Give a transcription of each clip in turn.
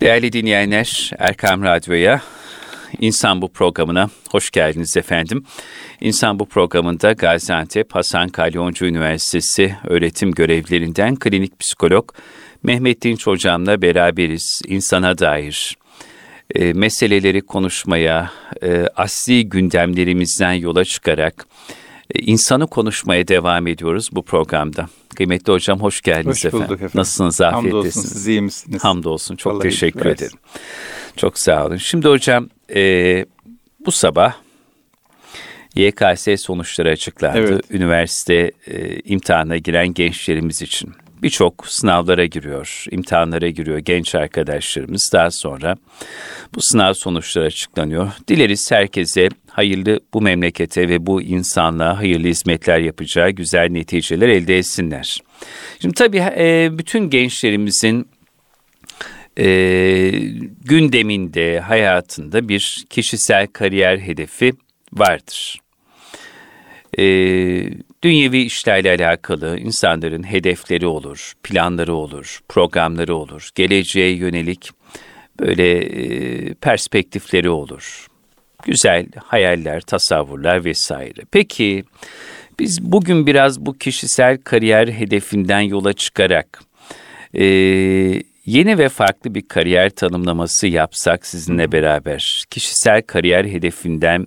Değerli dinleyenler, Erkam Radyo'ya, İnsan Bu programına hoş geldiniz efendim. İnsan Bu programında Gaziantep Hasan Kalyoncu Üniversitesi öğretim görevlerinden klinik psikolog Mehmet Dinç Hocam'la beraberiz. İnsana dair e, meseleleri konuşmaya, e, asli gündemlerimizden yola çıkarak e, insanı konuşmaya devam ediyoruz bu programda. Kıymetli hocam hoş geldiniz hoş efendim. efendim. Nasılsınız, afiyettesiniz? Hamdolsun, siz iyi misiniz? Hamdolsun, çok Vallahi teşekkür ederim. Çok sağ olun. Şimdi hocam e, bu sabah YKS sonuçları açıklandı. Evet. Üniversite e, imtihanına giren gençlerimiz için birçok sınavlara giriyor, imtihanlara giriyor genç arkadaşlarımız. Daha sonra bu sınav sonuçları açıklanıyor. Dileriz herkese hayırlı bu memlekete ve bu insanlığa hayırlı hizmetler yapacağı güzel neticeler elde etsinler. Şimdi tabii e, bütün gençlerimizin e, gündeminde, hayatında bir kişisel kariyer hedefi vardır e, dünyevi işlerle alakalı insanların hedefleri olur, planları olur, programları olur, geleceğe yönelik böyle e, perspektifleri olur. Güzel hayaller, tasavvurlar vesaire. Peki biz bugün biraz bu kişisel kariyer hedefinden yola çıkarak e, yeni ve farklı bir kariyer tanımlaması yapsak sizinle beraber kişisel kariyer hedefinden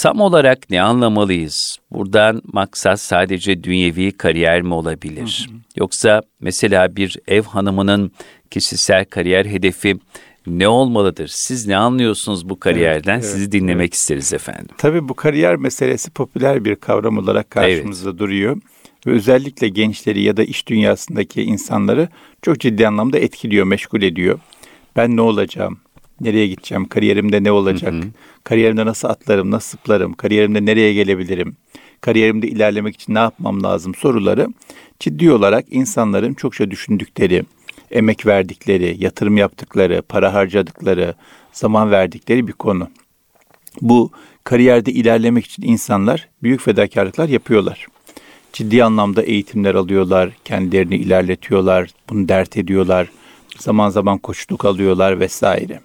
Tam olarak ne anlamalıyız? Buradan maksat sadece dünyevi kariyer mi olabilir? Hı hı. Yoksa mesela bir ev hanımının kişisel kariyer hedefi ne olmalıdır? Siz ne anlıyorsunuz bu kariyerden? Evet, evet, Sizi dinlemek evet. isteriz efendim. Tabii bu kariyer meselesi popüler bir kavram olarak karşımızda evet. duruyor. Ve özellikle gençleri ya da iş dünyasındaki insanları çok ciddi anlamda etkiliyor, meşgul ediyor. Ben ne olacağım? Nereye gideceğim? Kariyerimde ne olacak? Hı hı. Kariyerimde nasıl atlarım, nasıl zıplarım? Kariyerimde nereye gelebilirim? Kariyerimde ilerlemek için ne yapmam lazım soruları ciddi olarak insanların çokça düşündükleri, emek verdikleri, yatırım yaptıkları, para harcadıkları, zaman verdikleri bir konu. Bu kariyerde ilerlemek için insanlar büyük fedakarlıklar yapıyorlar. Ciddi anlamda eğitimler alıyorlar, kendilerini ilerletiyorlar, bunu dert ediyorlar, zaman zaman koçluk alıyorlar vesaire.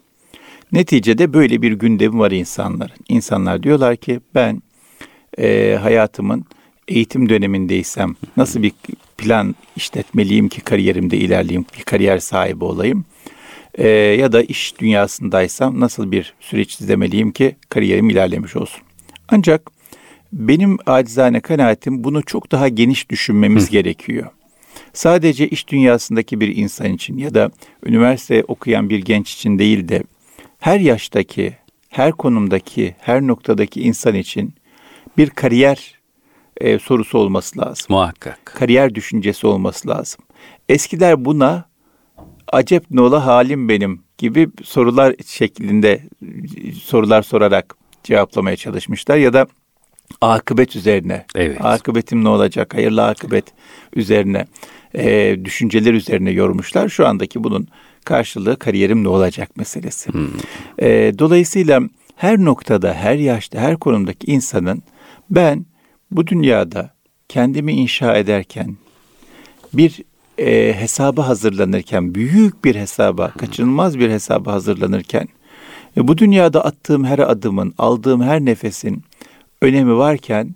Neticede böyle bir gündem var insanların. İnsanlar diyorlar ki ben e, hayatımın eğitim dönemindeysem nasıl bir plan işletmeliyim ki kariyerimde ilerleyeyim, bir kariyer sahibi olayım. E, ya da iş dünyasındaysam nasıl bir süreç izlemeliyim ki kariyerim ilerlemiş olsun. Ancak benim acizane kanaatim bunu çok daha geniş düşünmemiz Hı. gerekiyor. Sadece iş dünyasındaki bir insan için ya da üniversite okuyan bir genç için değil de her yaştaki, her konumdaki, her noktadaki insan için bir kariyer e, sorusu olması lazım. Muhakkak. Kariyer düşüncesi olması lazım. Eskiler buna acep nola halim benim gibi sorular şeklinde sorular sorarak cevaplamaya çalışmışlar ya da akıbet üzerine. Evet. Akıbetim ne olacak? Hayırlı akıbet üzerine e, düşünceler üzerine yormuşlar. Şu andaki bunun karşılığı kariyerim ne olacak meselesi. Hmm. E, dolayısıyla her noktada, her yaşta, her konumdaki insanın ben bu dünyada kendimi inşa ederken bir e, hesaba hazırlanırken, büyük bir hesaba, kaçınılmaz bir hesaba hazırlanırken ve bu dünyada attığım her adımın, aldığım her nefesin önemi varken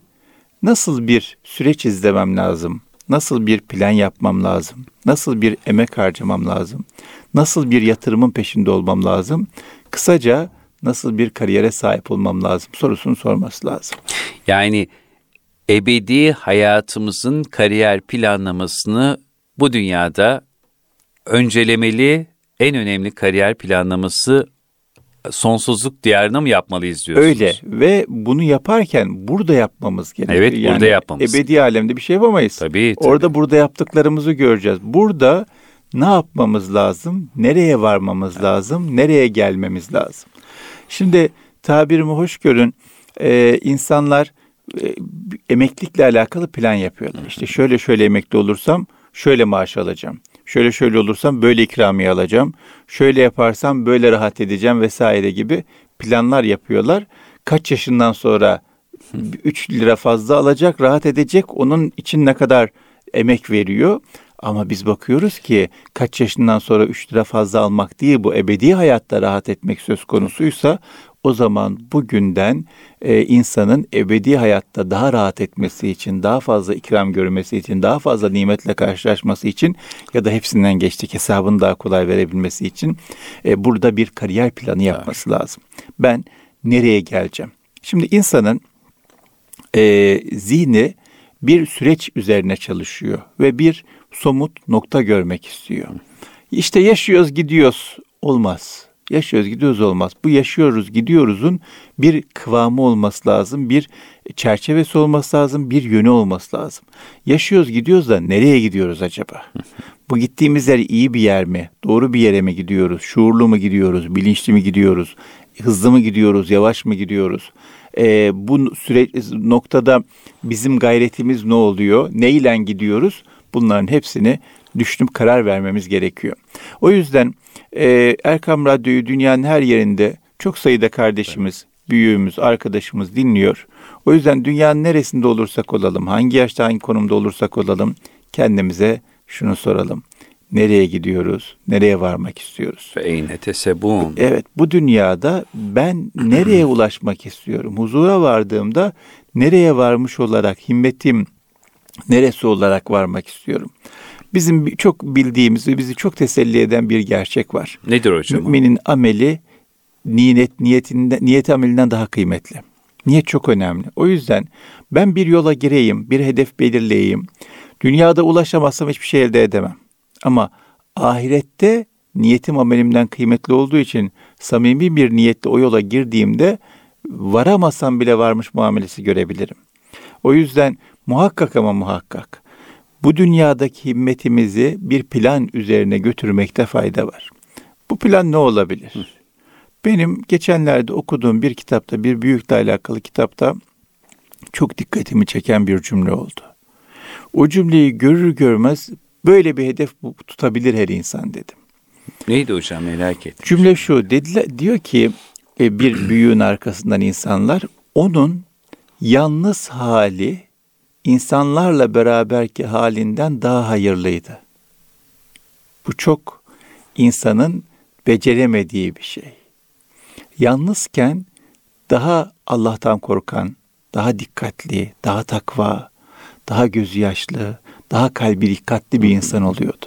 nasıl bir süreç izlemem lazım? Nasıl bir plan yapmam lazım? Nasıl bir emek harcamam lazım? Nasıl bir yatırımın peşinde olmam lazım? Kısaca nasıl bir kariyere sahip olmam lazım sorusunu sorması lazım. Yani ebedi hayatımızın kariyer planlamasını bu dünyada öncelemeli, en önemli kariyer planlaması sonsuzluk diyarına mı yapmalıyız diyorsunuz? Öyle ve bunu yaparken burada yapmamız gerekiyor. Evet yani burada yapmamız. Ebedi alemde bir şey yapamayız. Tabii, tabii. Orada burada yaptıklarımızı göreceğiz. Burada ne yapmamız lazım? Nereye varmamız evet. lazım? Nereye gelmemiz lazım? Şimdi tabirimi hoş görün. Ee, insanlar e, emeklilikle alakalı plan yapıyorlar. İşte şöyle şöyle emekli olursam şöyle maaş alacağım. Şöyle şöyle olursam böyle ikramiye alacağım. Şöyle yaparsam böyle rahat edeceğim vesaire gibi planlar yapıyorlar. Kaç yaşından sonra 3 lira fazla alacak, rahat edecek. Onun için ne kadar emek veriyor. Ama biz bakıyoruz ki kaç yaşından sonra 3 lira fazla almak değil bu ebedi hayatta rahat etmek söz konusuysa o zaman bugünden e, insanın ebedi hayatta daha rahat etmesi için, daha fazla ikram görmesi için, daha fazla nimetle karşılaşması için ya da hepsinden geçtik hesabını daha kolay verebilmesi için e, burada bir kariyer planı yapması evet. lazım. Ben nereye geleceğim? Şimdi insanın e, zihni bir süreç üzerine çalışıyor ve bir somut nokta görmek istiyor. İşte yaşıyoruz gidiyoruz olmaz. Yaşıyoruz gidiyoruz olmaz. Bu yaşıyoruz gidiyoruzun bir kıvamı olması lazım, bir çerçevesi olması lazım, bir yönü olması lazım. Yaşıyoruz gidiyoruz da nereye gidiyoruz acaba? Bu gittiğimiz yer iyi bir yer mi? Doğru bir yere mi gidiyoruz? Şuurlu mu gidiyoruz? Bilinçli mi gidiyoruz? Hızlı mı gidiyoruz? Yavaş mı gidiyoruz? Ee, bu süreç noktada bizim gayretimiz ne oluyor? Neyle gidiyoruz? Bunların hepsini düşünüp karar vermemiz gerekiyor. O yüzden e, Erkam Radyo'yu dünyanın her yerinde çok sayıda kardeşimiz, büyüğümüz, arkadaşımız dinliyor. O yüzden dünyanın neresinde olursak olalım, hangi yaşta hangi konumda olursak olalım kendimize şunu soralım. Nereye gidiyoruz? Nereye varmak istiyoruz? Feyne tesebun. Evet, bu dünyada ben nereye ulaşmak istiyorum? Huzura vardığımda nereye varmış olarak himmetim neresi olarak varmak istiyorum? Bizim çok bildiğimiz ve bizi çok teselli eden bir gerçek var. Nedir hocam? Müminin ameli niyet niyetinden niyet amelinden daha kıymetli. Niyet çok önemli. O yüzden ben bir yola gireyim, bir hedef belirleyeyim. Dünyada ulaşamazsam hiçbir şey elde edemem. Ama ahirette niyetim amelimden kıymetli olduğu için samimi bir niyetle o yola girdiğimde varamasam bile varmış muamelesi görebilirim. O yüzden muhakkak ama muhakkak bu dünyadaki himmetimizi bir plan üzerine götürmekte fayda var. Bu plan ne olabilir? Benim geçenlerde okuduğum bir kitapta, bir büyükle alakalı kitapta çok dikkatimi çeken bir cümle oldu. O cümleyi görür görmez böyle bir hedef tutabilir her insan dedim. Neydi hocam merak ettim. Cümle şu dediler diyor ki e, bir büyüğün arkasından insanlar onun yalnız hali insanlarla beraberki halinden daha hayırlıydı. Bu çok insanın beceremediği bir şey. Yalnızken daha Allah'tan korkan, daha dikkatli, daha takva, daha gözü yaşlı, daha kalbi dikkatli bir insan oluyordu.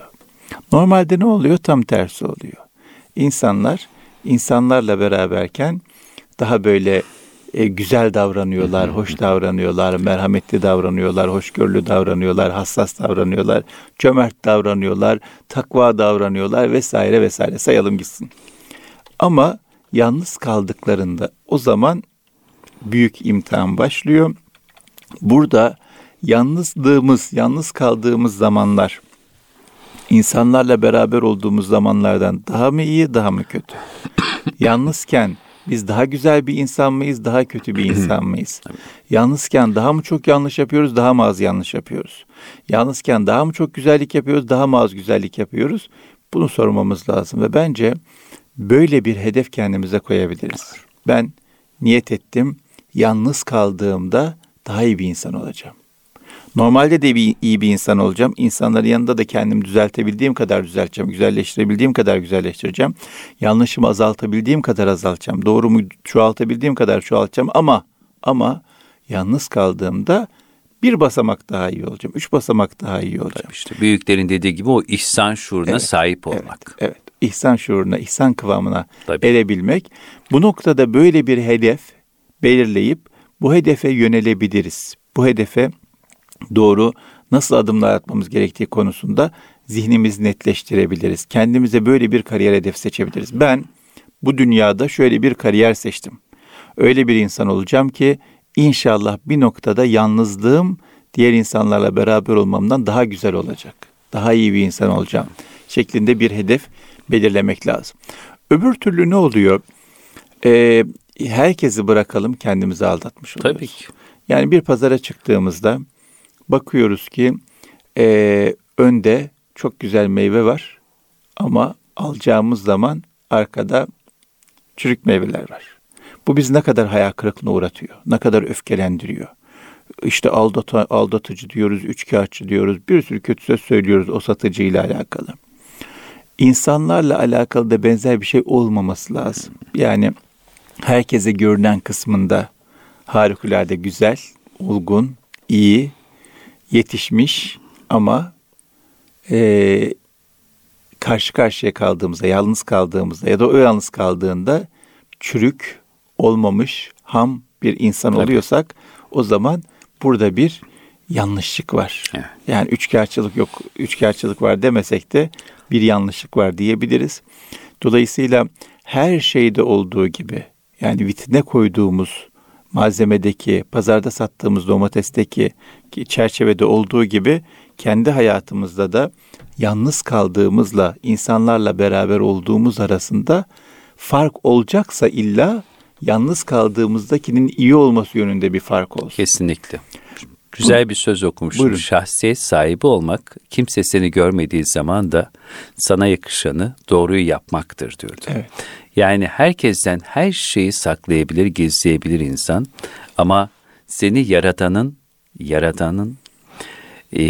Normalde ne oluyor? Tam tersi oluyor. İnsanlar insanlarla beraberken daha böyle e, güzel davranıyorlar, hoş davranıyorlar, merhametli davranıyorlar, hoşgörülü davranıyorlar, hassas davranıyorlar, cömert davranıyorlar, takva davranıyorlar vesaire vesaire sayalım gitsin. Ama yalnız kaldıklarında o zaman büyük imtihan başlıyor. Burada yalnızlığımız, yalnız kaldığımız zamanlar insanlarla beraber olduğumuz zamanlardan daha mı iyi, daha mı kötü? Yalnızken biz daha güzel bir insan mıyız, daha kötü bir insan mıyız? Yalnızken daha mı çok yanlış yapıyoruz, daha mı az yanlış yapıyoruz? Yalnızken daha mı çok güzellik yapıyoruz, daha mı az güzellik yapıyoruz? Bunu sormamız lazım ve bence böyle bir hedef kendimize koyabiliriz. Ben niyet ettim, yalnız kaldığımda daha iyi bir insan olacağım. Normalde de bir, iyi bir insan olacağım. İnsanların yanında da kendimi düzeltebildiğim kadar düzelteceğim. Güzelleştirebildiğim kadar güzelleştireceğim. Yanlışımı azaltabildiğim kadar azaltacağım. Doğrumu çoğaltabildiğim kadar çoğaltacağım. Ama ama yalnız kaldığımda bir basamak daha iyi olacağım. Üç basamak daha iyi olacağım. Tabii işte büyüklerin dediği gibi o ihsan şuuruna evet, sahip olmak. Evet, evet. İhsan şuuruna, ihsan kıvamına Tabii. erebilmek. Bu noktada böyle bir hedef belirleyip bu hedefe yönelebiliriz. Bu hedefe doğru nasıl adımlar atmamız gerektiği konusunda zihnimizi netleştirebiliriz. Kendimize böyle bir kariyer hedef seçebiliriz. Ben bu dünyada şöyle bir kariyer seçtim. Öyle bir insan olacağım ki inşallah bir noktada yalnızlığım diğer insanlarla beraber olmamdan daha güzel olacak. Daha iyi bir insan olacağım şeklinde bir hedef belirlemek lazım. Öbür türlü ne oluyor? Ee, herkesi bırakalım kendimizi aldatmış oluyoruz. Tabii ki. Yani bir pazara çıktığımızda bakıyoruz ki e, önde çok güzel meyve var ama alacağımız zaman arkada çürük meyveler var. Bu biz ne kadar hayal kırıklığına uğratıyor, ne kadar öfkelendiriyor. işte aldata, aldatıcı diyoruz, üçkağıtçı diyoruz, bir sürü kötü söz söylüyoruz o satıcıyla alakalı. İnsanlarla alakalı da benzer bir şey olmaması lazım. Yani herkese görünen kısmında harikulade güzel, olgun, iyi, yetişmiş ama e, karşı karşıya kaldığımızda, yalnız kaldığımızda ya da o yalnız kaldığında çürük, olmamış, ham bir insan Tabii. oluyorsak o zaman burada bir yanlışlık var. Evet. Yani üçkağıtçılık yok, üçkağıtçılık var demesek de bir yanlışlık var diyebiliriz. Dolayısıyla her şeyde olduğu gibi yani vitrine koyduğumuz malzemedeki, pazarda sattığımız domatesteki çerçevede olduğu gibi kendi hayatımızda da yalnız kaldığımızla, insanlarla beraber olduğumuz arasında fark olacaksa illa yalnız kaldığımızdakinin iyi olması yönünde bir fark olsun. Kesinlikle. Güzel bir söz okumuştum. Buyurun. Şahsiyet sahibi olmak, kimse seni görmediği zaman da sana yakışanı doğruyu yapmaktır diyordu. Evet. Yani herkesten her şeyi saklayabilir, gizleyebilir insan. Ama seni yaratanın, yaratanın e,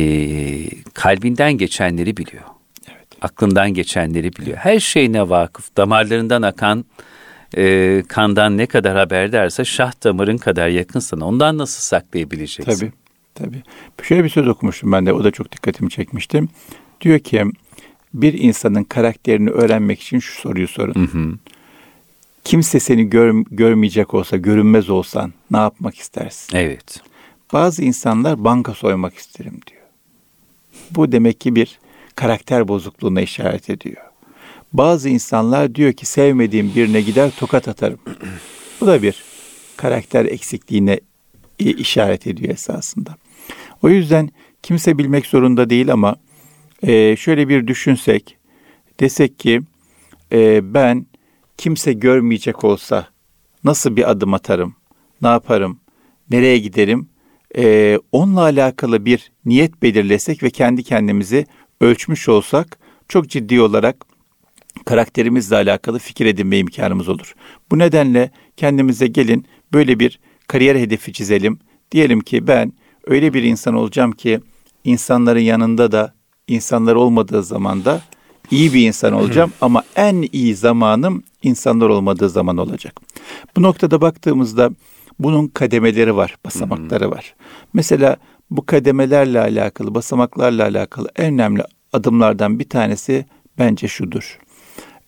kalbinden geçenleri biliyor. Evet. Aklından geçenleri biliyor. Her şeyine vakıf, damarlarından akan e, kandan ne kadar haberdarsa şah damarın kadar yakınsın. Ondan nasıl saklayabileceksin? Tabii, tabii. Şöyle bir söz okumuştum ben de, o da çok dikkatimi çekmişti. Diyor ki, bir insanın karakterini öğrenmek için şu soruyu sorun. Hı hı. Kimse seni gör, görmeyecek olsa, görünmez olsan ne yapmak istersin? Evet. Bazı insanlar banka soymak isterim diyor. Bu demek ki bir karakter bozukluğuna işaret ediyor. Bazı insanlar diyor ki sevmediğim birine gider tokat atarım. Bu da bir karakter eksikliğine işaret ediyor esasında. O yüzden kimse bilmek zorunda değil ama e, şöyle bir düşünsek, desek ki e, ben kimse görmeyecek olsa nasıl bir adım atarım, ne yaparım, nereye giderim, e, onunla alakalı bir niyet belirlesek ve kendi kendimizi ölçmüş olsak çok ciddi olarak karakterimizle alakalı fikir edinme imkanımız olur. Bu nedenle kendimize gelin böyle bir kariyer hedefi çizelim. Diyelim ki ben öyle bir insan olacağım ki insanların yanında da insanlar olmadığı zaman da iyi bir insan olacağım ama en iyi zamanım insanlar olmadığı zaman olacak. Bu noktada baktığımızda bunun kademeleri var, basamakları var. Mesela bu kademelerle alakalı, basamaklarla alakalı en önemli adımlardan bir tanesi bence şudur.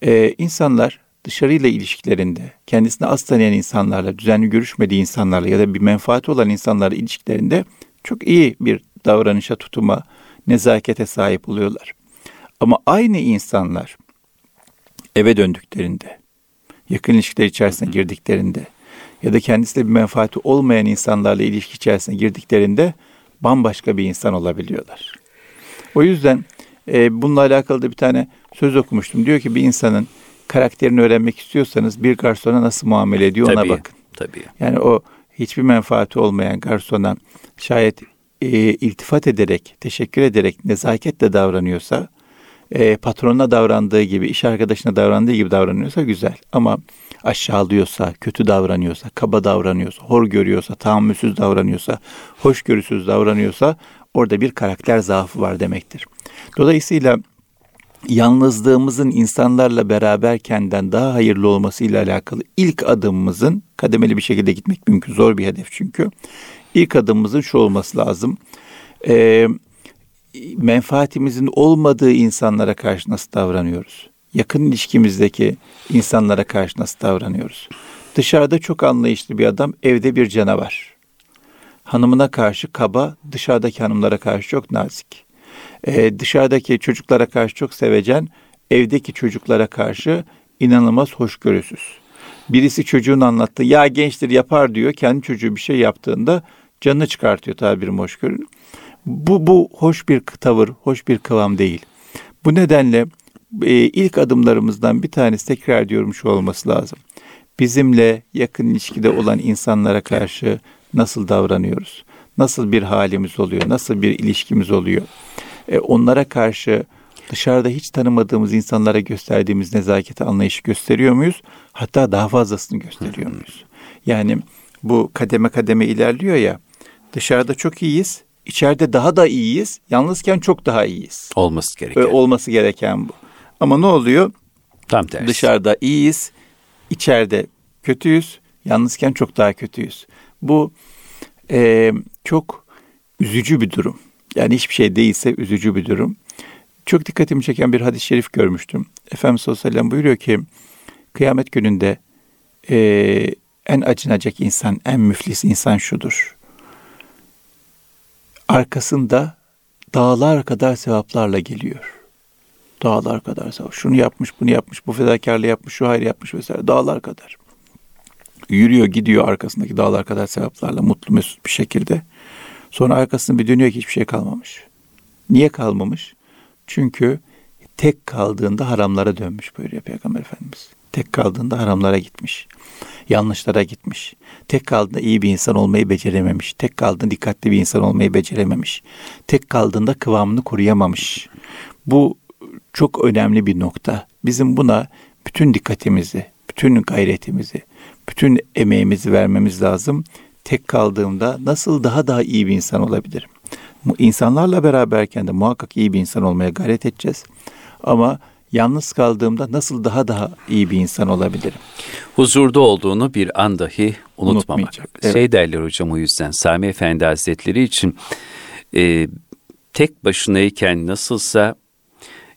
Ee, insanlar dışarıyla ilişkilerinde, kendisini az tanıyan insanlarla, düzenli görüşmediği insanlarla ya da bir menfaati olan insanlarla ilişkilerinde çok iyi bir davranışa, tutuma, nezakete sahip oluyorlar. Ama aynı insanlar eve döndüklerinde, yakın ilişkiler içerisine girdiklerinde ya da kendisiyle bir menfaati olmayan insanlarla ilişki içerisine girdiklerinde bambaşka bir insan olabiliyorlar. O yüzden e, bununla alakalı da bir tane söz okumuştum. Diyor ki bir insanın karakterini öğrenmek istiyorsanız bir garsona nasıl muamele ediyor tabii, ona bakın. Tabii. Yani o hiçbir menfaati olmayan garsona şayet e, iltifat ederek, teşekkür ederek nezaketle davranıyorsa, e, patronuna davrandığı gibi, iş arkadaşına davrandığı gibi davranıyorsa güzel. Ama aşağılıyorsa, kötü davranıyorsa, kaba davranıyorsa, hor görüyorsa, tahammülsüz davranıyorsa, hoşgörüsüz davranıyorsa orada bir karakter zaafı var demektir. Dolayısıyla yalnızlığımızın insanlarla beraberkenden daha hayırlı olmasıyla alakalı ilk adımımızın kademeli bir şekilde gitmek mümkün. Zor bir hedef çünkü. İlk adımımızın şu olması lazım. Ee, menfaatimizin olmadığı insanlara karşı nasıl davranıyoruz? Yakın ilişkimizdeki insanlara karşı nasıl davranıyoruz? Dışarıda çok anlayışlı bir adam, evde bir canavar. Hanımına karşı kaba, dışarıdaki hanımlara karşı çok nazik e, dışarıdaki çocuklara karşı çok sevecen, evdeki çocuklara karşı inanılmaz hoşgörüsüz. Birisi çocuğun anlattığı ya gençtir yapar diyor. Kendi çocuğu bir şey yaptığında canını çıkartıyor tabirim hoşgörünün. Bu, bu hoş bir tavır, hoş bir kıvam değil. Bu nedenle e, ilk adımlarımızdan bir tanesi tekrar diyorum şu olması lazım. Bizimle yakın ilişkide olan insanlara karşı nasıl davranıyoruz? Nasıl bir halimiz oluyor? Nasıl bir ilişkimiz oluyor? e, onlara karşı dışarıda hiç tanımadığımız insanlara gösterdiğimiz nezaketi anlayışı gösteriyor muyuz? Hatta daha fazlasını gösteriyor muyuz? Yani bu kademe kademe ilerliyor ya Dışarıda çok iyiyiz. içeride daha da iyiyiz. Yalnızken çok daha iyiyiz. Olması gereken. Olması gereken bu. Ama ne oluyor? Tam tersi. Dışarıda iyiyiz. içeride kötüyüz. Yalnızken çok daha kötüyüz. Bu e, çok üzücü bir durum. Yani hiçbir şey değilse üzücü bir durum. Çok dikkatimi çeken bir hadis-i şerif görmüştüm. Efendimiz sallallahu aleyhi ve sellem buyuruyor ki kıyamet gününde e, en acınacak insan, en müflis insan şudur. Arkasında dağlar kadar sevaplarla geliyor. Dağlar kadar sevap. Şunu yapmış, bunu yapmış, bu fedakarlığı yapmış, şu hayır yapmış vesaire. Dağlar kadar. Yürüyor, gidiyor arkasındaki dağlar kadar sevaplarla mutlu mesut bir şekilde. Sonra arkasını bir dönüyor ki hiçbir şey kalmamış. Niye kalmamış? Çünkü tek kaldığında haramlara dönmüş buyuruyor Peygamber Efendimiz. Tek kaldığında haramlara gitmiş. Yanlışlara gitmiş. Tek kaldığında iyi bir insan olmayı becerememiş. Tek kaldığında dikkatli bir insan olmayı becerememiş. Tek kaldığında kıvamını koruyamamış. Bu çok önemli bir nokta. Bizim buna bütün dikkatimizi, bütün gayretimizi, bütün emeğimizi vermemiz lazım. Tek kaldığımda nasıl daha daha iyi bir insan olabilirim? İnsanlarla beraberken de muhakkak iyi bir insan olmaya gayret edeceğiz. Ama yalnız kaldığımda nasıl daha daha iyi bir insan olabilirim? Huzurda olduğunu bir an dahi unutmamak. Evet. Şey derler hocam o yüzden Sami Efendi Hazretleri için e, tek başınayken nasılsa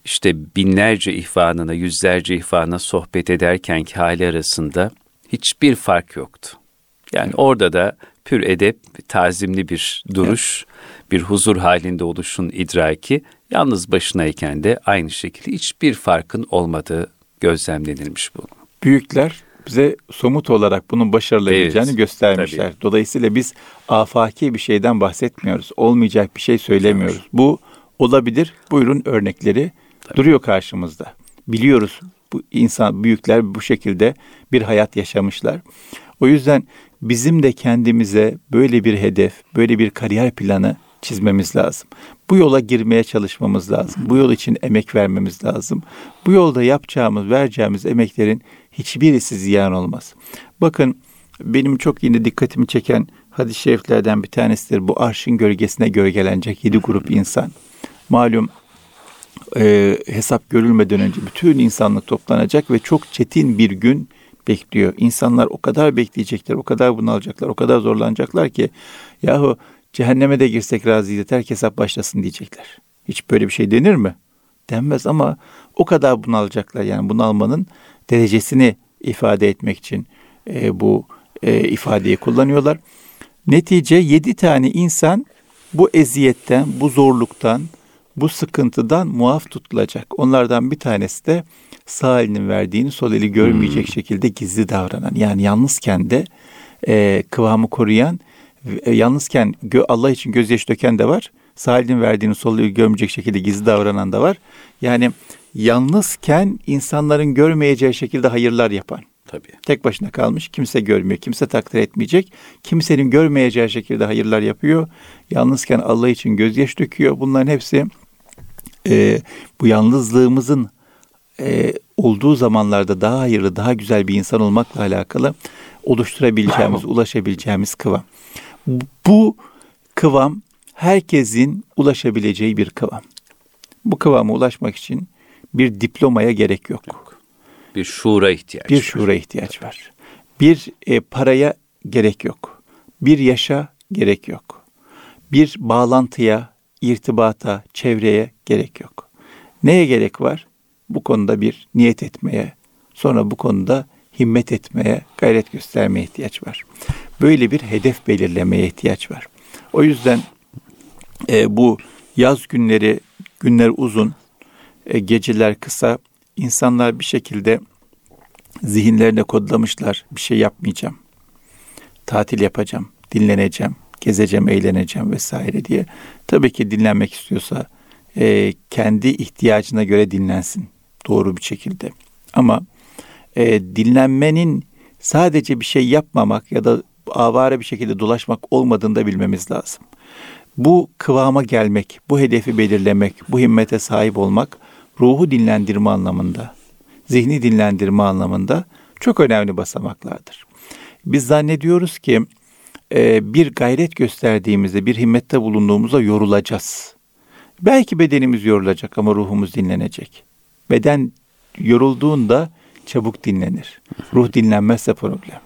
işte binlerce ihvanına, yüzlerce ihvana sohbet ederkenki hali arasında hiçbir fark yoktu. Yani orada da pür edep, tazimli bir duruş, evet. bir huzur halinde oluşun idraki yalnız başınayken de aynı şekilde hiçbir farkın olmadığı gözlemlenilmiş bu. Büyükler bize somut olarak bunun başarılabileceğini evet, göstermişler. Tabii. Dolayısıyla biz afaki bir şeyden bahsetmiyoruz. Olmayacak bir şey söylemiyoruz. Evet. Bu olabilir. Buyurun örnekleri tabii. duruyor karşımızda. Biliyoruz bu insan büyükler bu şekilde bir hayat yaşamışlar. O yüzden bizim de kendimize böyle bir hedef, böyle bir kariyer planı çizmemiz lazım. Bu yola girmeye çalışmamız lazım. Bu yol için emek vermemiz lazım. Bu yolda yapacağımız, vereceğimiz emeklerin hiçbirisi ziyan olmaz. Bakın benim çok yine dikkatimi çeken hadis-i şeriflerden bir tanesidir. Bu arşın gölgesine gölgelenecek yedi grup insan. Malum e, hesap görülmeden önce bütün insanlık toplanacak ve çok çetin bir gün bekliyor. İnsanlar o kadar bekleyecekler, o kadar bunalacaklar, o kadar zorlanacaklar ki yahu cehenneme de girsek razıyız yeter ki hesap başlasın diyecekler. Hiç böyle bir şey denir mi? Denmez ama o kadar bunalacaklar. Yani bunalmanın derecesini ifade etmek için e, bu e, ifadeyi kullanıyorlar. Netice yedi tane insan bu eziyetten, bu zorluktan, bu sıkıntıdan muaf tutulacak. Onlardan bir tanesi de sağ elinin verdiğini sol eli görmeyecek hmm. şekilde gizli davranan. Yani yalnızken de e, kıvamı koruyan, e, yalnızken gö, Allah için gözyaşı döken de var. Sağ elinin verdiğini sol eli görmeyecek şekilde gizli davranan da var. Yani yalnızken insanların görmeyeceği şekilde hayırlar yapan. Tabii. Tek başına kalmış, kimse görmüyor, kimse takdir etmeyecek. Kimsenin görmeyeceği şekilde hayırlar yapıyor. Yalnızken Allah için gözyaş döküyor. Bunların hepsi e, bu yalnızlığımızın e, olduğu zamanlarda daha hayırlı, daha güzel bir insan olmakla alakalı oluşturabileceğimiz, ulaşabileceğimiz kıvam. Bu kıvam herkesin ulaşabileceği bir kıvam. Bu kıvama ulaşmak için bir diplomaya gerek yok. yok. Bir şuura ihtiyaç Bir var. şuura ihtiyaç var. Bir e, paraya gerek yok. Bir yaşa gerek yok. Bir bağlantıya, irtibata, çevreye gerek yok. Neye gerek var? Bu konuda bir niyet etmeye, sonra bu konuda himmet etmeye, gayret göstermeye ihtiyaç var. Böyle bir hedef belirlemeye ihtiyaç var. O yüzden e, bu yaz günleri, günler uzun, e, geceler kısa, insanlar bir şekilde zihinlerine kodlamışlar, bir şey yapmayacağım, tatil yapacağım, dinleneceğim, gezeceğim, eğleneceğim vesaire diye. Tabii ki dinlenmek istiyorsa e, kendi ihtiyacına göre dinlensin doğru bir şekilde. Ama e, dinlenmenin sadece bir şey yapmamak ya da avare bir şekilde dolaşmak olmadığını da bilmemiz lazım. Bu kıvama gelmek, bu hedefi belirlemek, bu himmete sahip olmak ruhu dinlendirme anlamında, zihni dinlendirme anlamında çok önemli basamaklardır. Biz zannediyoruz ki e, bir gayret gösterdiğimizde, bir himmette bulunduğumuzda yorulacağız. Belki bedenimiz yorulacak ama ruhumuz dinlenecek. Beden yorulduğunda çabuk dinlenir. Ruh dinlenmezse problem.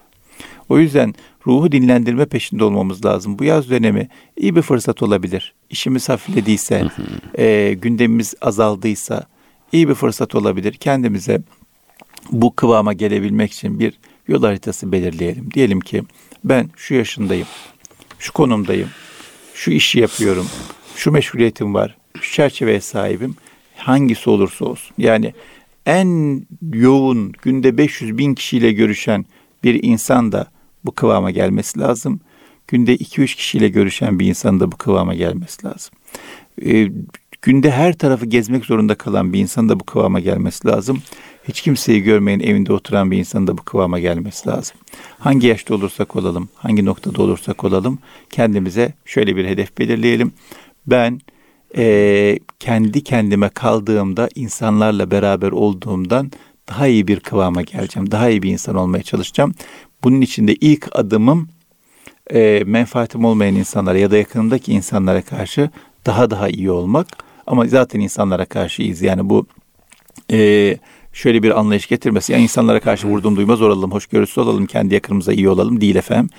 O yüzden ruhu dinlendirme peşinde olmamız lazım. Bu yaz dönemi iyi bir fırsat olabilir. İşimiz hafiflediyse, e, gündemimiz azaldıysa iyi bir fırsat olabilir. Kendimize bu kıvama gelebilmek için bir yol haritası belirleyelim. Diyelim ki ben şu yaşındayım, şu konumdayım, şu işi yapıyorum, şu meşguliyetim var, şu çerçeveye sahibim. Hangisi olursa olsun. Yani en yoğun günde 500 bin kişiyle görüşen bir insan da bu kıvama gelmesi lazım. Günde 2-3 kişiyle görüşen bir insan da bu kıvama gelmesi lazım. Ee, günde her tarafı gezmek zorunda kalan bir insan da bu kıvama gelmesi lazım. Hiç kimseyi görmeyen evinde oturan bir insan da bu kıvama gelmesi lazım. Hangi yaşta olursak olalım, hangi noktada olursak olalım kendimize şöyle bir hedef belirleyelim. Ben e, kendi kendime kaldığımda insanlarla beraber olduğumdan daha iyi bir kıvama geleceğim. Daha iyi bir insan olmaya çalışacağım. Bunun için de ilk adımım e, menfaatim olmayan insanlara ya da yakınımdaki insanlara karşı daha daha iyi olmak. Ama zaten insanlara karşı iyiyiz. Yani bu e, şöyle bir anlayış getirmesi. Yani insanlara karşı vurduğum duymaz olalım, hoşgörüsü olalım, kendi yakınımıza iyi olalım değil efendim.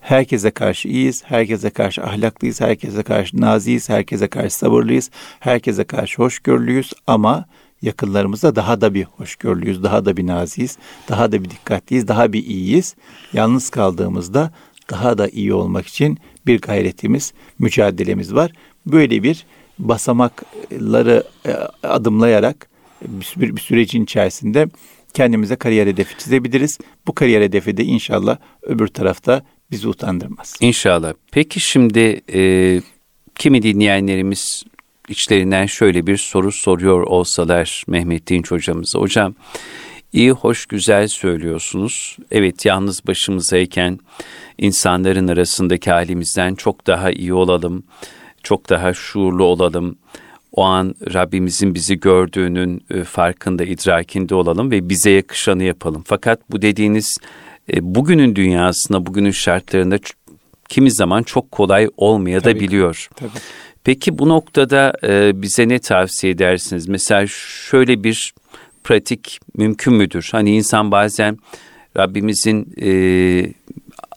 Herkese karşı iyiyiz, herkese karşı ahlaklıyız, herkese karşı naziyiz, herkese karşı sabırlıyız, herkese karşı hoşgörülüyüz ama yakınlarımıza daha da bir hoşgörülüyüz, daha da bir naziyiz, daha da bir dikkatliyiz, daha bir iyiyiz. Yalnız kaldığımızda daha da iyi olmak için bir gayretimiz, mücadelemiz var. Böyle bir basamakları e, adımlayarak bir, bir sürecin içerisinde kendimize kariyer hedefi çizebiliriz. Bu kariyer hedefi de inşallah öbür tarafta bizi utandırmaz. İnşallah. Peki şimdi e, kimi dinleyenlerimiz içlerinden şöyle bir soru soruyor olsalar Mehmet Dinç hocamıza. Hocam iyi, hoş, güzel söylüyorsunuz. Evet yalnız başımızayken insanların arasındaki halimizden çok daha iyi olalım, çok daha şuurlu olalım. O an Rabbimizin bizi gördüğünün e, farkında, idrakinde olalım ve bize yakışanı yapalım. Fakat bu dediğiniz e, bugünün dünyasında, bugünün şartlarında kimi zaman çok kolay olmaya da biliyor. Tabii. Peki bu noktada e, bize ne tavsiye edersiniz? Mesela şöyle bir pratik mümkün müdür? Hani insan bazen Rabbimizin e,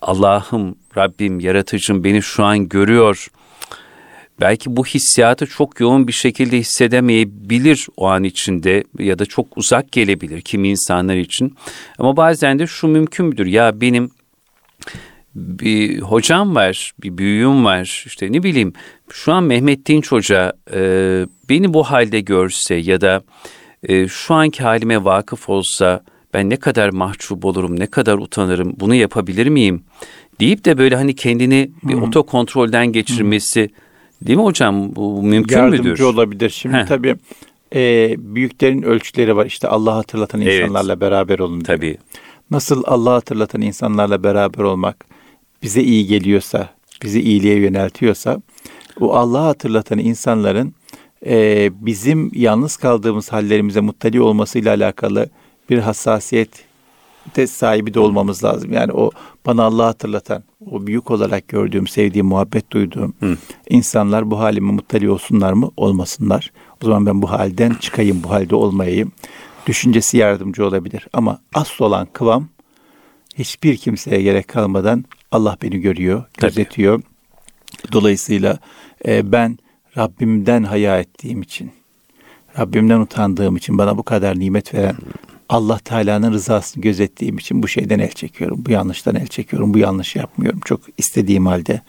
Allah'ım, Rabbim, yaratıcım beni şu an görüyor. Belki bu hissiyatı çok yoğun bir şekilde hissedemeyebilir o an içinde ya da çok uzak gelebilir kimi insanlar için. Ama bazen de şu mümkün müdür? Ya benim bir hocam var, bir büyüğüm var, işte ne bileyim şu an Mehmet Dinç Hoca e, beni bu halde görse ya da e, şu anki halime vakıf olsa ben ne kadar mahcup olurum, ne kadar utanırım, bunu yapabilir miyim deyip de böyle hani kendini bir hmm. otokontrolden geçirmesi hmm. Değil mi hocam? Bu mümkün Yardımcı müdür? Yardımcı olabilir. Şimdi Heh. tabii e, büyüklerin ölçüleri var. İşte Allah hatırlatan evet. insanlarla beraber olun. Tabii. Nasıl Allah hatırlatan insanlarla beraber olmak bize iyi geliyorsa, bizi iyiliğe yöneltiyorsa, o Allah'ı hatırlatan insanların e, bizim yalnız kaldığımız hallerimize muttali olmasıyla alakalı bir hassasiyet de sahibi de olmamız lazım. Yani o bana Allah'ı hatırlatan, o büyük olarak gördüğüm, sevdiğim, muhabbet duyduğum Hı. insanlar bu halime muttali olsunlar mı? Olmasınlar. O zaman ben bu halden çıkayım, bu halde olmayayım. Düşüncesi yardımcı olabilir. Ama asıl olan kıvam hiçbir kimseye gerek kalmadan Allah beni görüyor, gözetiyor. Tabii. Dolayısıyla e, ben Rabbimden haya ettiğim için, Rabbimden utandığım için bana bu kadar nimet veren Allah Teala'nın rızasını gözettiğim için bu şeyden el çekiyorum. Bu yanlıştan el çekiyorum. Bu yanlış yapmıyorum. Çok istediğim halde,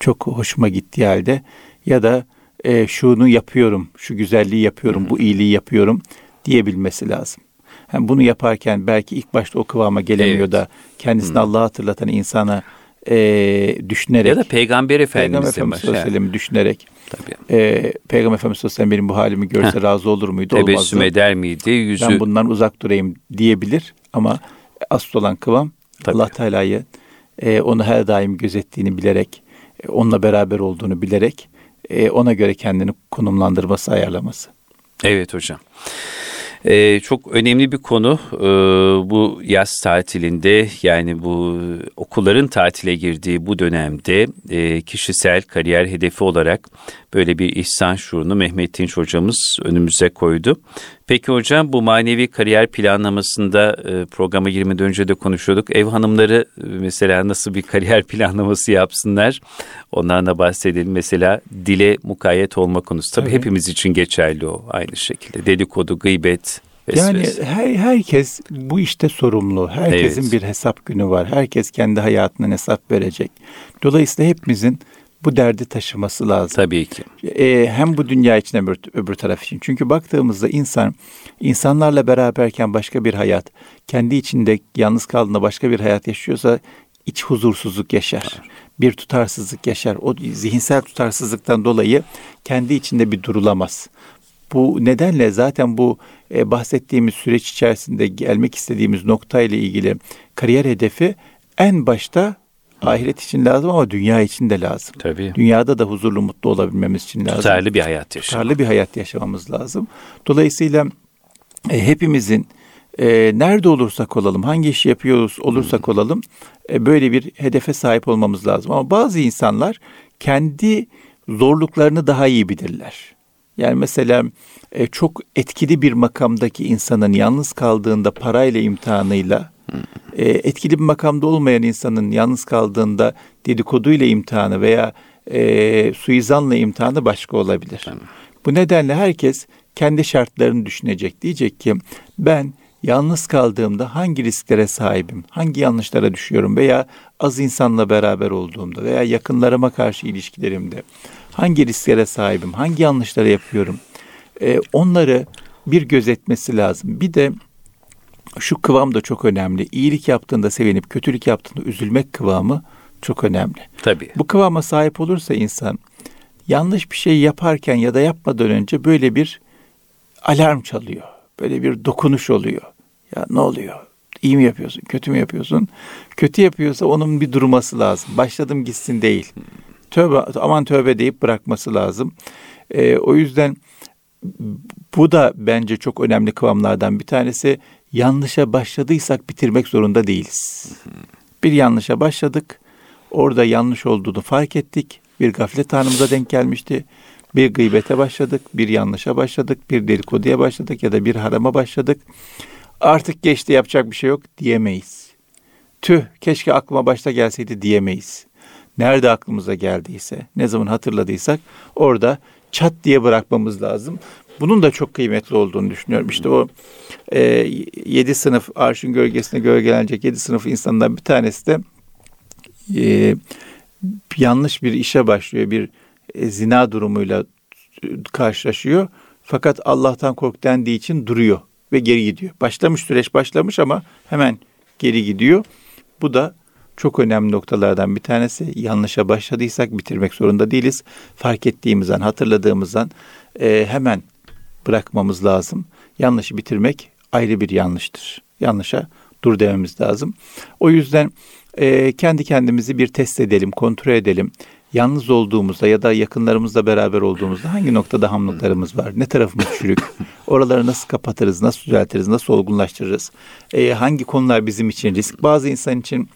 çok hoşuma gittiği halde ya da e, şunu yapıyorum, şu güzelliği yapıyorum, bu iyiliği yapıyorum diyebilmesi lazım. Yani bunu yaparken belki ilk başta o kıvama gelemiyor evet. da kendisini Allah'a hatırlatan insana e, düşünerek ya da Peygamber Efendimiz Peygamber Efendimiz Aleyhisselam'ı düşünerek Tabii. E, Peygamber Efendimiz Aleyhisselam benim bu halimi görse Heh. razı olur muydu? Tebessüm Olmazdı. eder miydi? Yüzü... Ben bundan uzak durayım diyebilir ama asıl olan kıvam Tabii. Allah Teala'yı e, onu her daim gözettiğini bilerek, e, onunla beraber olduğunu bilerek e, ona göre kendini konumlandırması, ayarlaması. Evet hocam. Ee, çok önemli bir konu ee, bu yaz tatilinde yani bu okulların tatile girdiği bu dönemde e, kişisel kariyer hedefi olarak böyle bir ihsan şuurunu Mehmet Dinç hocamız önümüze koydu. Peki hocam bu manevi kariyer planlamasında e, programa girmeden önce de konuşuyorduk. Ev hanımları e, mesela nasıl bir kariyer planlaması yapsınlar? Ondan da bahsedelim. Mesela dile mukayyet olma konusu. Tabii evet. hepimiz için geçerli o aynı şekilde. Dedikodu, gıybet, yani her, herkes bu işte sorumlu. Herkesin evet. bir hesap günü var. Herkes kendi hayatından hesap verecek. Dolayısıyla hepimizin bu derdi taşıması lazım. Tabii ki. Ee, hem bu dünya için hem öbür taraf için. Çünkü baktığımızda insan insanlarla beraberken başka bir hayat, kendi içinde yalnız kaldığında başka bir hayat yaşıyorsa iç huzursuzluk yaşar. Evet. Bir tutarsızlık yaşar. O zihinsel tutarsızlıktan dolayı kendi içinde bir durulamaz. Bu nedenle zaten bu e, bahsettiğimiz süreç içerisinde gelmek istediğimiz nokta ile ilgili kariyer hedefi en başta ahiret için lazım ama dünya için de lazım. Tabii. Dünyada da huzurlu mutlu olabilmemiz için lazım. Tutarlı bir hayat yaşamak. Tutarlı bir hayat yaşamamız lazım. Dolayısıyla e, hepimizin e, nerede olursak olalım, hangi işi yapıyoruz olursak olalım e, böyle bir hedefe sahip olmamız lazım. Ama bazı insanlar kendi zorluklarını daha iyi bilirler. Yani mesela e, çok etkili bir makamdaki insanın yalnız kaldığında parayla imtihanıyla e, etkili bir makamda olmayan insanın yalnız kaldığında dedikoduyla imtihanı veya e, suizanla imtihanı başka olabilir. Tamam. Bu nedenle herkes kendi şartlarını düşünecek. Diyecek ki ben yalnız kaldığımda hangi risklere sahibim, hangi yanlışlara düşüyorum veya az insanla beraber olduğumda veya yakınlarıma karşı ilişkilerimde hangi risklere sahibim, hangi yanlışları yapıyorum, e, onları bir gözetmesi lazım. Bir de şu kıvam da çok önemli. İyilik yaptığında sevinip kötülük yaptığında üzülmek kıvamı çok önemli. Tabii. Bu kıvama sahip olursa insan yanlış bir şey yaparken ya da yapmadan önce böyle bir alarm çalıyor. Böyle bir dokunuş oluyor. Ya ne oluyor? İyi mi yapıyorsun? Kötü mü yapıyorsun? Kötü yapıyorsa onun bir durması lazım. Başladım gitsin değil. Tövbe aman tövbe deyip bırakması lazım. Ee, o yüzden bu da bence çok önemli kıvamlardan bir tanesi. Yanlışa başladıysak bitirmek zorunda değiliz. Bir yanlışa başladık. Orada yanlış olduğunu fark ettik. Bir gaflet anımıza denk gelmişti. Bir gıybete başladık, bir yanlışa başladık, bir dedikoduya başladık ya da bir harama başladık. Artık geçti yapacak bir şey yok diyemeyiz. Tüh keşke aklıma başta gelseydi diyemeyiz. Nerede aklımıza geldiyse, ne zaman hatırladıysak orada çat diye bırakmamız lazım. Bunun da çok kıymetli olduğunu düşünüyorum. İşte o e, yedi sınıf arşın gölgesine gölgelenecek yedi sınıf insandan bir tanesi de e, yanlış bir işe başlıyor. Bir e, zina durumuyla karşılaşıyor. Fakat Allah'tan kork dendiği için duruyor ve geri gidiyor. Başlamış süreç başlamış ama hemen geri gidiyor. Bu da çok önemli noktalardan bir tanesi. Yanlışa başladıysak bitirmek zorunda değiliz. Fark ettiğimizden, hatırladığımızdan e, hemen bırakmamız lazım. Yanlışı bitirmek ayrı bir yanlıştır. Yanlışa dur dememiz lazım. O yüzden e, kendi kendimizi bir test edelim, kontrol edelim. Yalnız olduğumuzda ya da yakınlarımızla beraber olduğumuzda hangi noktada hamlıklarımız var? Ne tarafımız çürük? Oraları nasıl kapatırız, nasıl düzeltiriz, nasıl olgunlaştırırız? E, hangi konular bizim için risk? Bazı insan için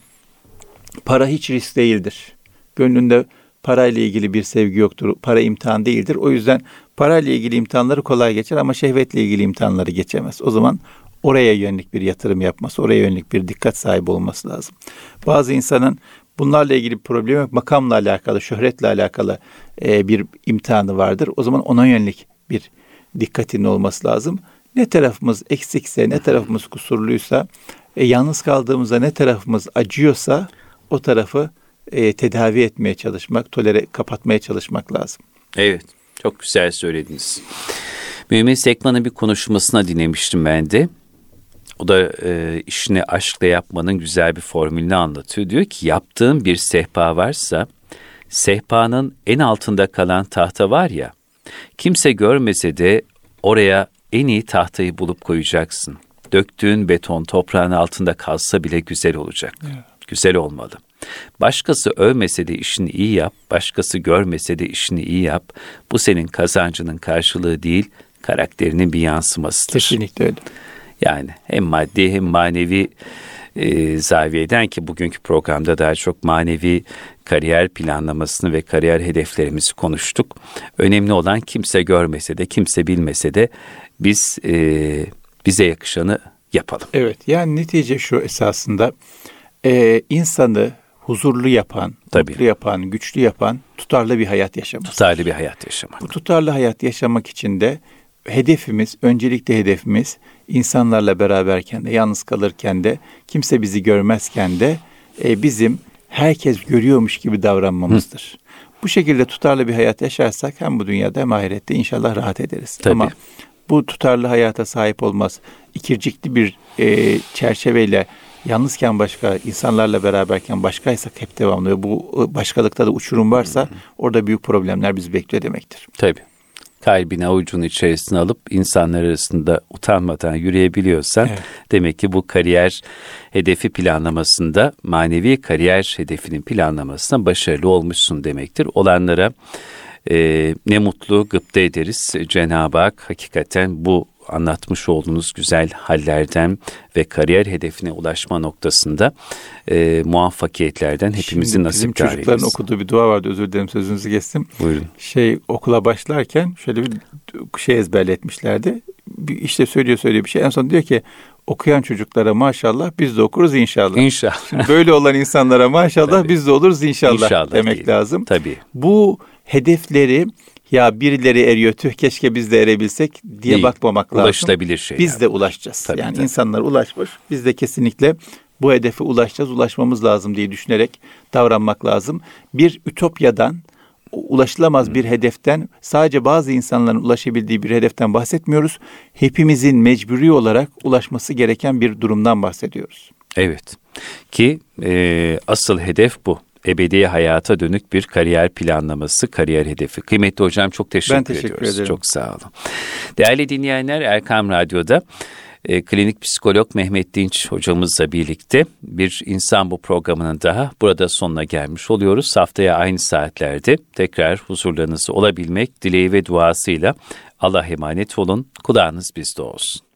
para hiç risk değildir. Gönlünde parayla ilgili bir sevgi yoktur. Para imtihan değildir. O yüzden parayla ilgili imtihanları kolay geçer ama şehvetle ilgili imtihanları geçemez. O zaman oraya yönelik bir yatırım yapması, oraya yönelik bir dikkat sahibi olması lazım. Bazı insanın bunlarla ilgili bir problemi yok. Makamla alakalı, şöhretle alakalı e, bir imtihanı vardır. O zaman ona yönelik bir dikkatinin olması lazım. Ne tarafımız eksikse, ne tarafımız kusurluysa, e, yalnız kaldığımızda ne tarafımız acıyorsa o tarafı e, tedavi etmeye çalışmak, tolere kapatmaya çalışmak lazım. Evet, çok güzel söylediniz. Mümin Sekman'ın bir konuşmasına dinlemiştim ben de. O da e, işini aşkla yapmanın güzel bir formülünü anlatıyor. Diyor ki yaptığın bir sehpa varsa sehpanın en altında kalan tahta var ya kimse görmese de oraya en iyi tahtayı bulup koyacaksın. Döktüğün beton toprağın altında kalsa bile güzel olacak. Evet. Güzel olmalı. Başkası övmese de işini iyi yap, başkası görmese de işini iyi yap. Bu senin kazancının karşılığı değil, karakterinin bir yansımasıdır. Kesinlikle öyle. Yani hem maddi hem manevi e, zaviyeden ki bugünkü programda daha çok manevi kariyer planlamasını ve kariyer hedeflerimizi konuştuk. Önemli olan kimse görmese de kimse bilmese de biz e, bize yakışanı yapalım. Evet yani netice şu esasında e, insanı huzurlu yapan, Tabii. mutlu yapan, güçlü yapan tutarlı bir hayat yaşamak. Tutarlı bir hayat yaşamak. Bu tutarlı hayat yaşamak için de hedefimiz, öncelikle hedefimiz insanlarla beraberken de, yalnız kalırken de, kimse bizi görmezken de e, bizim herkes görüyormuş gibi davranmamızdır. Hı. Bu şekilde tutarlı bir hayat yaşarsak hem bu dünyada hem ahirette inşallah rahat ederiz. Tabii. Ama bu tutarlı hayata sahip olmaz. İkircikli bir e, çerçeveyle yalnızken başka, insanlarla beraberken başkaysak hep devamlı ve bu başkalıkta da uçurum varsa orada büyük problemler bizi bekliyor demektir. Tabii kalbini avucunun içerisine alıp insanlar arasında utanmadan yürüyebiliyorsan evet. demek ki bu kariyer hedefi planlamasında manevi kariyer hedefinin planlamasında başarılı olmuşsun demektir. Olanlara e, ne mutlu gıpta ederiz. Cenab-ı Hak hakikaten bu anlatmış olduğunuz güzel hallerden ve kariyer hedefine ulaşma noktasında e, muvaffakiyetlerden hepimizin Şimdi nasip Bizim çocukların okuduğu bir dua vardı özür dilerim sözünüzü kestim. Buyurun. Şey okula başlarken şöyle bir şey ezberletmişlerdi. Bir, işte söylüyor söylüyor bir şey en son diyor ki okuyan çocuklara maşallah biz de okuruz inşallah. İnşallah. Şimdi böyle olan insanlara maşallah biz de oluruz inşallah, inşallah demek değil. lazım. Tabii. Bu hedefleri ya birileri eriyor tüh keşke biz de erebilsek diye Değil. bakmamak lazım. Ulaşılabilir şeyler. Biz de ulaşacağız. Tabii, yani tabii. insanlar ulaşmış. Biz de kesinlikle bu hedefe ulaşacağız, ulaşmamız lazım diye düşünerek davranmak lazım. Bir ütopyadan ulaşılamaz bir hedeften sadece bazı insanların ulaşabildiği bir hedeften bahsetmiyoruz. Hepimizin mecburi olarak ulaşması gereken bir durumdan bahsediyoruz. Evet ki e, asıl hedef bu ebedi hayata dönük bir kariyer planlaması, kariyer hedefi. Kıymetli hocam çok teşekkür, ben teşekkür ediyoruz. Ederim. Çok sağ olun. Değerli dinleyenler Erkam Radyo'da e, klinik psikolog Mehmet Dinç hocamızla birlikte bir insan bu programının daha burada sonuna gelmiş oluyoruz. Haftaya aynı saatlerde tekrar huzurlarınızda olabilmek dileği ve duasıyla Allah emanet olun. Kulağınız bizde olsun.